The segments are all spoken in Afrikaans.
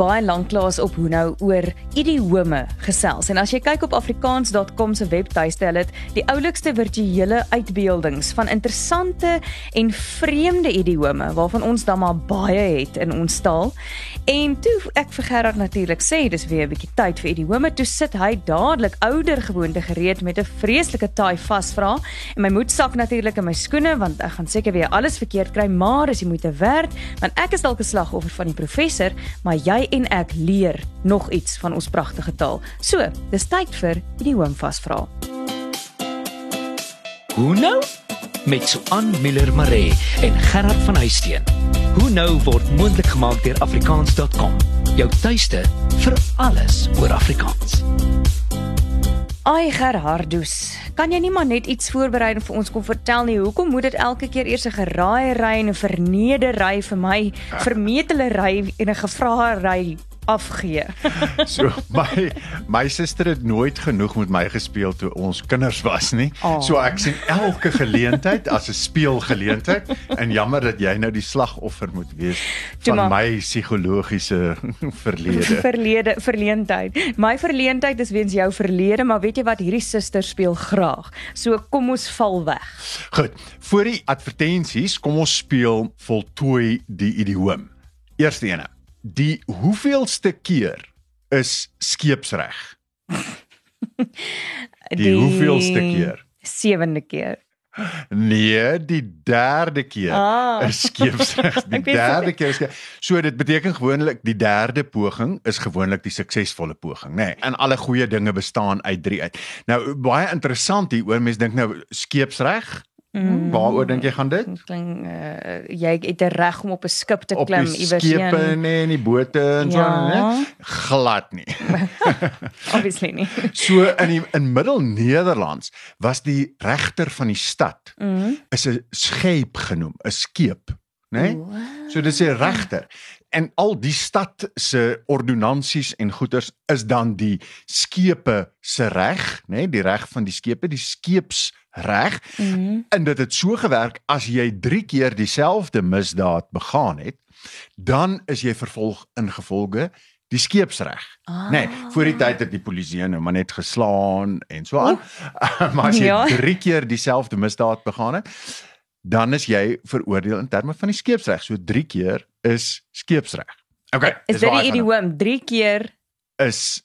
baie lanklaas op hoe nou oor idiome gesels. En as jy kyk op afrikaans.com se webtuiste, hulle het die oulikste virtuele uitbeeldings van interessante en vreemde idiome waarvan ons dan maar baie het in ons taal. En toe ek vir Gerard natuurlik sê dis weer 'n bietjie tyd vir idiome, toe sit hy dadelik ouer gewoonte gereed met 'n vreeslike taai vasvra en my moed sak natuurlik in my skoene want ek gaan seker weer alles verkeerd kry, maar as jy moet werd, want ek is dalk 'n slagoffer van die professor, maar jy en ek leer nog iets van ons pragtige taal. So, dis tyd vir die hoom vasvra. Hoe nou? Met Suan Miller Maree en Gerard van Huisteen. Hoe nou word moontlik gemaak deur afrikaans.com. Jou tuiste vir alles oor Afrikaans. Ai Gerhardus, kan jy nie maar net iets voorberei en vir ons kom vertel nie? Hoekom moet dit elke keer eers 'n geraai ry en 'n vernedery vir my, vermetele ry en 'n gevrae ry afgee. so my my suster het nooit genoeg met my gespeel toe ons kinders was nie. Oh. So ek sien elke geleentheid as 'n speelgeleentheid en jammer dat jy nou die slagoffer moet wees van maar, my psigologiese verlede. Verlede verleentheid. My verleentheid is weens jou verlede, maar weet jy wat hierdie suster speel graag. So kom ons val weg. Goed. Voor die advertensies, kom ons speel voltooi die idioom. Eerste ene die hoeveelste keer is skeepsreg? die, die hoeveelste keer? Sewende keer. Nee, die derde keer ah. is skeepsreg. Die derde keer is so dit beteken gewoonlik die derde poging is gewoonlik die suksesvolle poging, nê. Nee, en alle goeie dinge bestaan uit 3 uit. Nou baie interessant hier oor mense dink nou skeepsreg Mm. Waaroor dink jy gaan dit? Klink uh, jy het 'n reg om op 'n skip te klim iewers heen. Op skepe nee, en die bote en ja. so, né? Glad nie. Obviously nie. so in die, in Middel-Nederlands was die regter van die stad mm. is 'n scheep genoem, 'n skeep, né? Nee? So dis 'n regter en al die stad se ordonnansies en goederes is dan die skepe se reg, né, nee, die reg van die skepe, die skeeps reg. Mm -hmm. En dit het so gewerk as jy 3 keer dieselfde misdaad begaan het, dan is jy vervolg ingevolge die skeepsreg. Ah. Nee, voor die tyd het die polisie nou maar net geslaan en so aan. maar as jy 3 ja. keer dieselfde misdaad begaan het, dan is jy veroordeel in terme van die skeepsreg. So 3 keer is skeepsreg. Okay. Is dit die idiom 3 keer is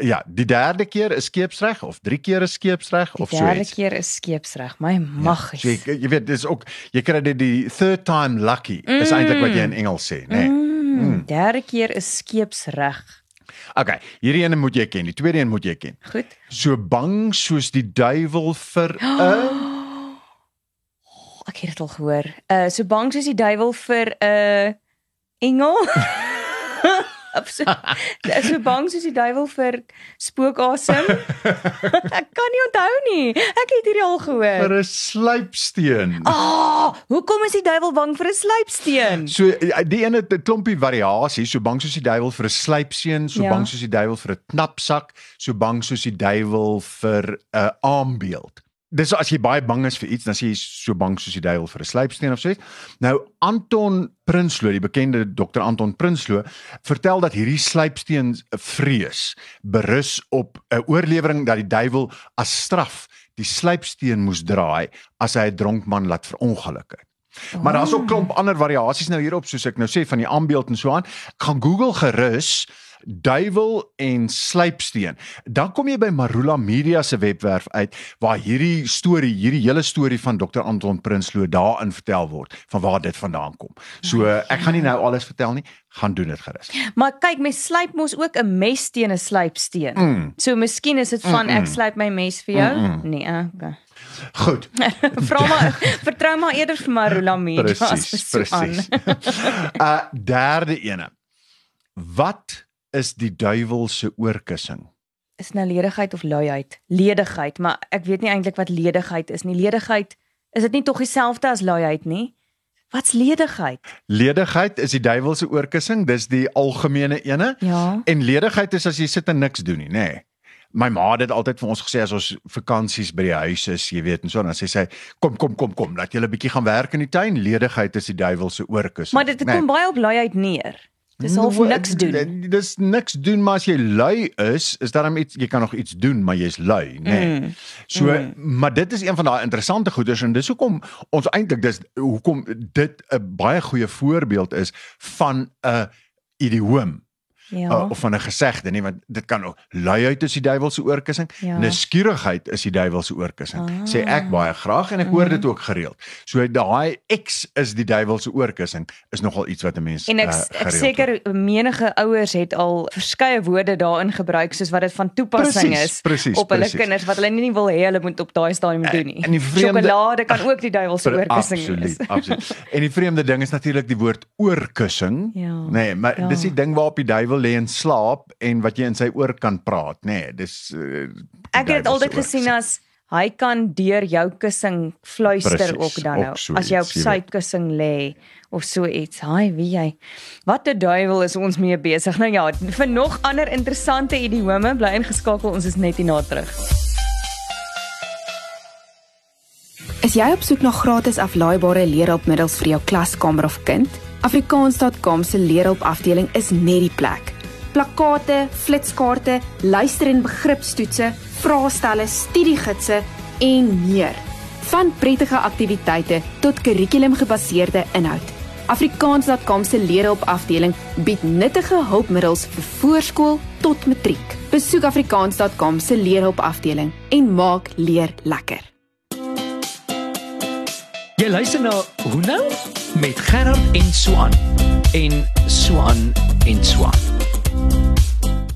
ja, die derde keer is skeepsreg of drie keer is skeepsreg of so iets. Die derde keer is skeepsreg. My mag. Ja, jy, jy weet dis ook jy kry dit die third time lucky. Mm. Is eintlik wat jy in Engels sê, né? Nee. Mm. Mm. Derde keer is skeepsreg. Okay, hierdie ene moet jy ken. Die tweede een moet jy ken. Goed. So bang soos die duiwel vir 'n oh. Ek het dit al gehoor. Uh so bang soos die duiwel vir 'n uh, engel. so, so bang soos die duiwel vir spookasem. ek kan nie onthou nie. Ek het hierdie al gehoor. Vir 'n sluipsteen. Ah, oh, hoekom is die duiwel bang vir 'n sluipsteen? So die ene het 'n klompie variasies, so bang soos die duiwel vir 'n sluipsteen, so ja. bang soos die duiwel vir 'n knapsak, so bang soos die duiwel vir 'n aambeeld. Dis as jy baie bang is vir iets, dan sê jy so bang soos die duiwel vir 'n sluipsteen of so iets. Nou Anton Prinsloo, die bekende dokter Anton Prinsloo, vertel dat hierdie sluipsteen vrees berus op 'n oorlewering dat die duiwel as straf die sluipsteen moes draai as hy 'n dronk man laat verongeluk het. Oh. Maar daar's ook klomp ander variasies nou hierop soos ek nou sê van die aanbeeld en so aan. Gaan Google gerus duiwel en sluipsteen. Dan kom jy by Marula Media se webwerf uit waar hierdie storie, hierdie hele storie van Dr Anton Prinsloo daarin vertel word van waar dit vandaan kom. So ek gaan nie nou alles vertel nie, gaan doen dit gerus. Maar kyk, mes sluip mos ook 'n mes teen 'n sluipsteen. Mm. So miskien is dit van mm -mm. ek sluip my mes vir jou? Mm -mm. Nee, okay. Goed. Vra maar vertrou maar eerder vir Marula Media. Presies, presies. uh derde ene. Wat is die duiwel se oorkussing? Is nou ledigheid of luiheid? Ledigheid, maar ek weet nie eintlik wat ledigheid is nie. Ledigheid, is dit nie tog dieselfde as luiheid nie? Wat's ledigheid? Ledigheid is die duiwel se oorkussing, dis die algemene ene. Ja. En ledigheid is as jy sit en niks doen nie, nê. Nee. My ma het dit altyd vir ons gesê as ons vakansies by die huis is, jy weet, en so dan sê sy, kom kom kom kom, laat julle 'n bietjie gaan werk in die tuin. Ledigheid is die duiwel se oorkussing. Maar dit kom nee. baie op luiheid neer. Dis half niks doen. Dis niks doen, maar as jy lui is, is daar iets jy kan nog iets doen, maar jy's lui, nê. Nee. Mm. So, mm. maar dit is een van daai interessante goeders en dis hoekom ons eintlik dis hoekom dit 'n baie goeie voorbeeld is van 'n idioom Ja. uh, of van 'n gesegde nie want dit kan ook luiheid is die duiwel se oorkussing Ja. nuuskierigheid is die duiwel se oorkussing Ah. sê ek baie graag en ek hoor dit ook gereeld so daai X is die duiwel se oorkussing is nogal iets wat 'n mens En ek uh, ek seker menige ouers het al verskeie woorde daarin gebruik soos wat dit van toepassing Presies, is presies, op hulle presies. kinders wat hulle nie wil hê hulle moet op daai stadium doen nie. en die vreemde- Sjokolade kan ook die duiwel se oorkussing absoluut, wees. Absoluut. En die vreemde ding is natuurlik die woord oorkussing. Ja, Nee, maar ja. dis die ding waarop die duiwel lê en slaap en wat jy in sy oor kan praat, nê. Nee, dis uh, Ek het dit altyd gesien as hy kan deur jou kussing fluister Presies, ook dan nou ook so as jy op sy kussing lê of so iets. Haai, wie jy. Wat 'n duiwel is ons mee besig. Nou ja, vir nog ander interessante idiome bly ingeskakel. Ons is net hierna terug. Is jy op soek na gratis aflaaibare leerhulpmiddels vir jou klaskamer of kind? Afrikaans.com se leerhulpafdeling is net die plek. Plakkate, flitskaarte, luister- en begripstoetse, vraestelle, studiegidse en meer. Van prettige aktiwiteite tot kurrikulumgebaseerde inhoud. Afrikaans.com se leerhulpafdeling bied nuttige hulpmiddels vir voorskool tot matriek. Besoek afrikaans.com se leerhulpafdeling en maak leer lekker. Jy luister na Hoe nou met Gerard en Swan en Swan en Swan.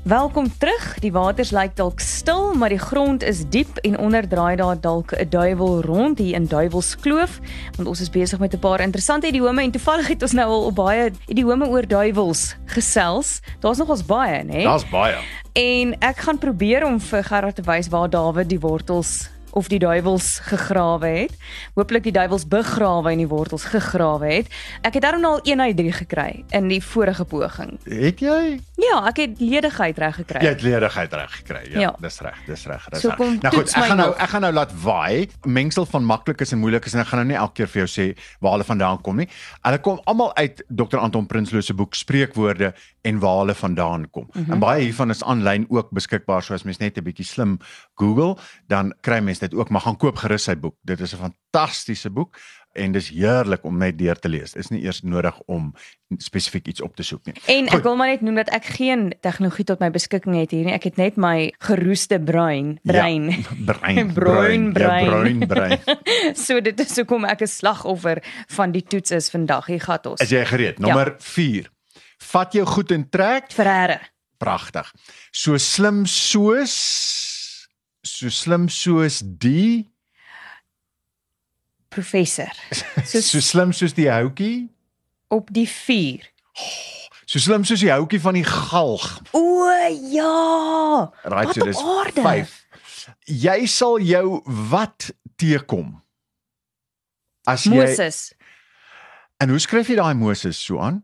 Welkom terug. Die waters lyk dalk stil, maar die grond is diep en onder draai daar dalk 'n duiwel rond hier in Duiwelskloof, want ons is besig met 'n paar interessante idiome en toevallig het ons nou al op baie idiome oor duiwels gesels. Daar's nogals baie, né? Daar's baie. En ek gaan probeer om vir Gerard te wys waar Dawid die wortels of die duiwels gegrawe het. Hooplik die duiwels begrawe en die wortels gegrawe het. Ek het daarom al 1 uit 3 gekry in die vorige poging. Het jy? Ja, ek het ledigheid reg gekry. Jy het ledigheid reg gekry. Ja, Ja. dis reg, dis reg. dis So reg. kom nou goed, ek gaan nou ek gaan nou laat waai, mengsel van maklikes en moeilikes en ek gaan nou nie elke keer vir jou sê waar hulle vandaan kom nie. Hulle kom almal uit Dr Anton Prinsloo se boek Spreekwoorde en waar hulle vandaan kom. Mm. -hmm. En baie hiervan is aanlyn ook beskikbaar, so as mens net 'n bietjie slim Google, dan kry mens dit ook, maar gaan koop gerus sy boek. Dit is 'n fantastiese boek en dis heerlik om net deur te lees. Is nie eers nodig om spesifiek iets op te soek nie. En ek Goed. wil maar net noem dat ek geen tegnologie tot my beskikking het hier nie. Ek het net my geroeste brein, brein. Ja, brein. Bruin brein. Ja, bruin brein. so dit is hoekom ek 'n slagoffer van die toets is vandag. Hier gaan ons. Is jy gereed? Nommer 4. Vat jou goed en trek. Verre. Pragtig. So slim soos so slim soos die Professor. so, so slim soos die houtjie, Op die vuur. so slim soos die houtjie van die galg. O ja. Right, Wat so dis aarde? 5. Jy sal jou wat teekom. As jy Moses. En hoe skryf jy daai Moses so aan?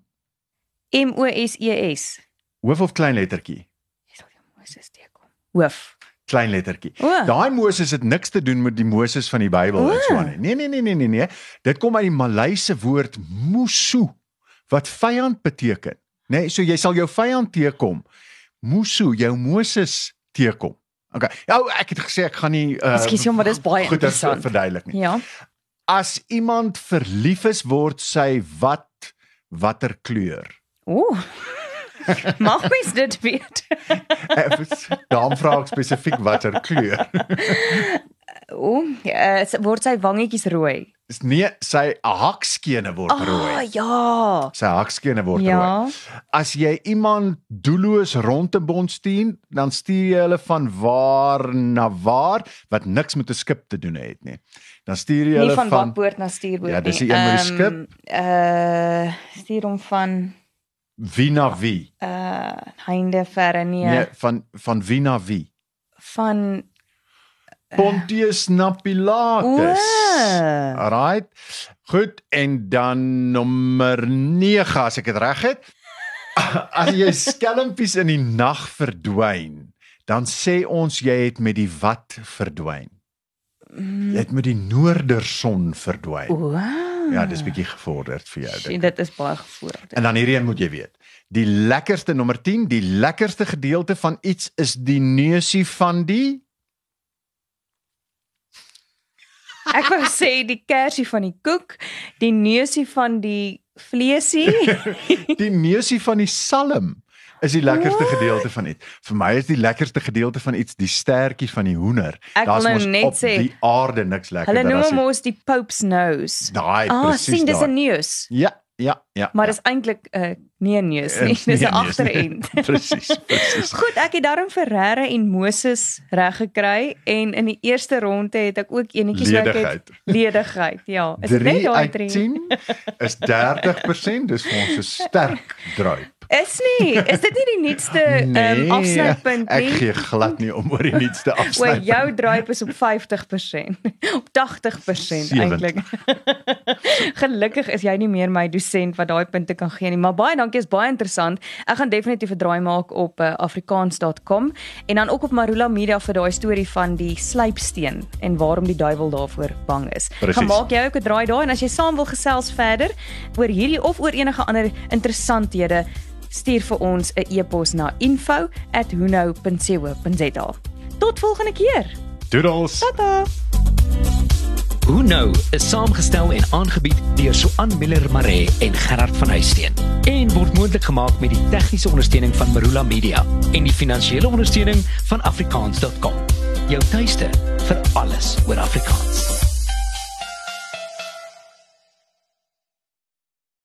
M O S E S. Hoof of klein lettertjie? Jy sal jou Moses teekom. Hoof. Klein lettertjie. Daai Moses het niks te doen met die Moses van die Bybel en so aan nie. Nee nee nee nee nee nee. Dit kom uit die Malayse woord musu wat vyand beteken. Nê, nee, so jy sal jou vyand teekom. Musu, jou Moses teekom. Okay. Ja, ek het gesê ek gaan nie uh Ekskuus, maar dis baie goed, interessant. verduidelik nie. Ja. As iemand verlief is, word sy wat watter kleur? O. Mag mens dit weet? Daarom vra ek spesifiek watter kleur. O, uh, word sy wangetjies rooi. Dis nie sy hakskene word Ah, rooi. ja. Sy hakskene word Ja. rooi. As jy iemand doelloos rond 'n bond stuur, dan stuur jy hulle van waar na waar wat niks met 'n skip te doen het nie. Dan stuur jy Nie hulle van van bakboord na stuurboord Ja, dis nie. die een met die Ehm, skip. Uh stuur hom van wie na wie. uh heinde verre nee, Nee, van van wie na wie. van Pontius na Pilatus. O. Alright. Goed, en dan nommer 9 as ek dit reg het. As jy skelmpies in die nag verdwyn, dan sê ons jy het met die wat verdwyn. Jy het met die noorderson verdwyn. Wow. Ja, dis bietjie gevorderd vir jou Sien, dit is baie gevorderd. En dan hierdie een moet jy weet. Die lekkerste nommer 10, die lekkerste gedeelte van iets is die neusie van die Ek wou sê die kersie van die koek, die neusie van die vleesie. die neusie van die salm is die lekkerste What? gedeelte van iets. Vir my is die lekkerste gedeelte van iets die stertjie van die hoender. Daar's nou mos net op sê, die aarde niks lekkerder Hulle noem as hom die- ons die Pope's nose. daai Ah, presies. sien dis. 'n neus. Ja, ja, ja. Maar ja. dis eintlik 'n uh, nie 'n neus nie, Is dis 'n nie 'n nie. agterend. presies, presies. Goed, ek het daarom Ferreira en Moses reg gekry en in die eerste ronde het ek ook enetjies wat ek het ledigheid. Ja, is dit net 3 daai uit 3? 10 is 30%, dis vir ons 'n sterk druip. Is nie, is dit nie die nuutste um, afsnypunt ek nie? gee glad nie om oor die nuutste Oor afsny. jou druip is op 50%, op 80% Sewe. eintlik. Gelukkig is jy nie meer my dosent wat daai punte kan gee nie, maar baie dankie, is baie interessant. Ek gaan definitief 'n draai maak op uh, afrikaans.com en dan ook op Marula Media vir daai storie van die slypsteen en waarom die duiwel daarvoor bang is. Presies. Gaan maak jy ook 'n draai daai en as jy saam wil gesels verder oor hierdie of oor enige ander interessanthede stuur vir ons 'n e-pos na info@huno.co.za. Tot volgende keer. Doodles. Tata. Hoe nou is saamgestel en aangebied deur Suan Miller Maree en Gerard van Huisteen en word moontlik gemaak met die tegniese ondersteuning van Marula Media en die finansiële ondersteuning van afrikaans.com. Jou tuiste vir alles oor Afrikaans.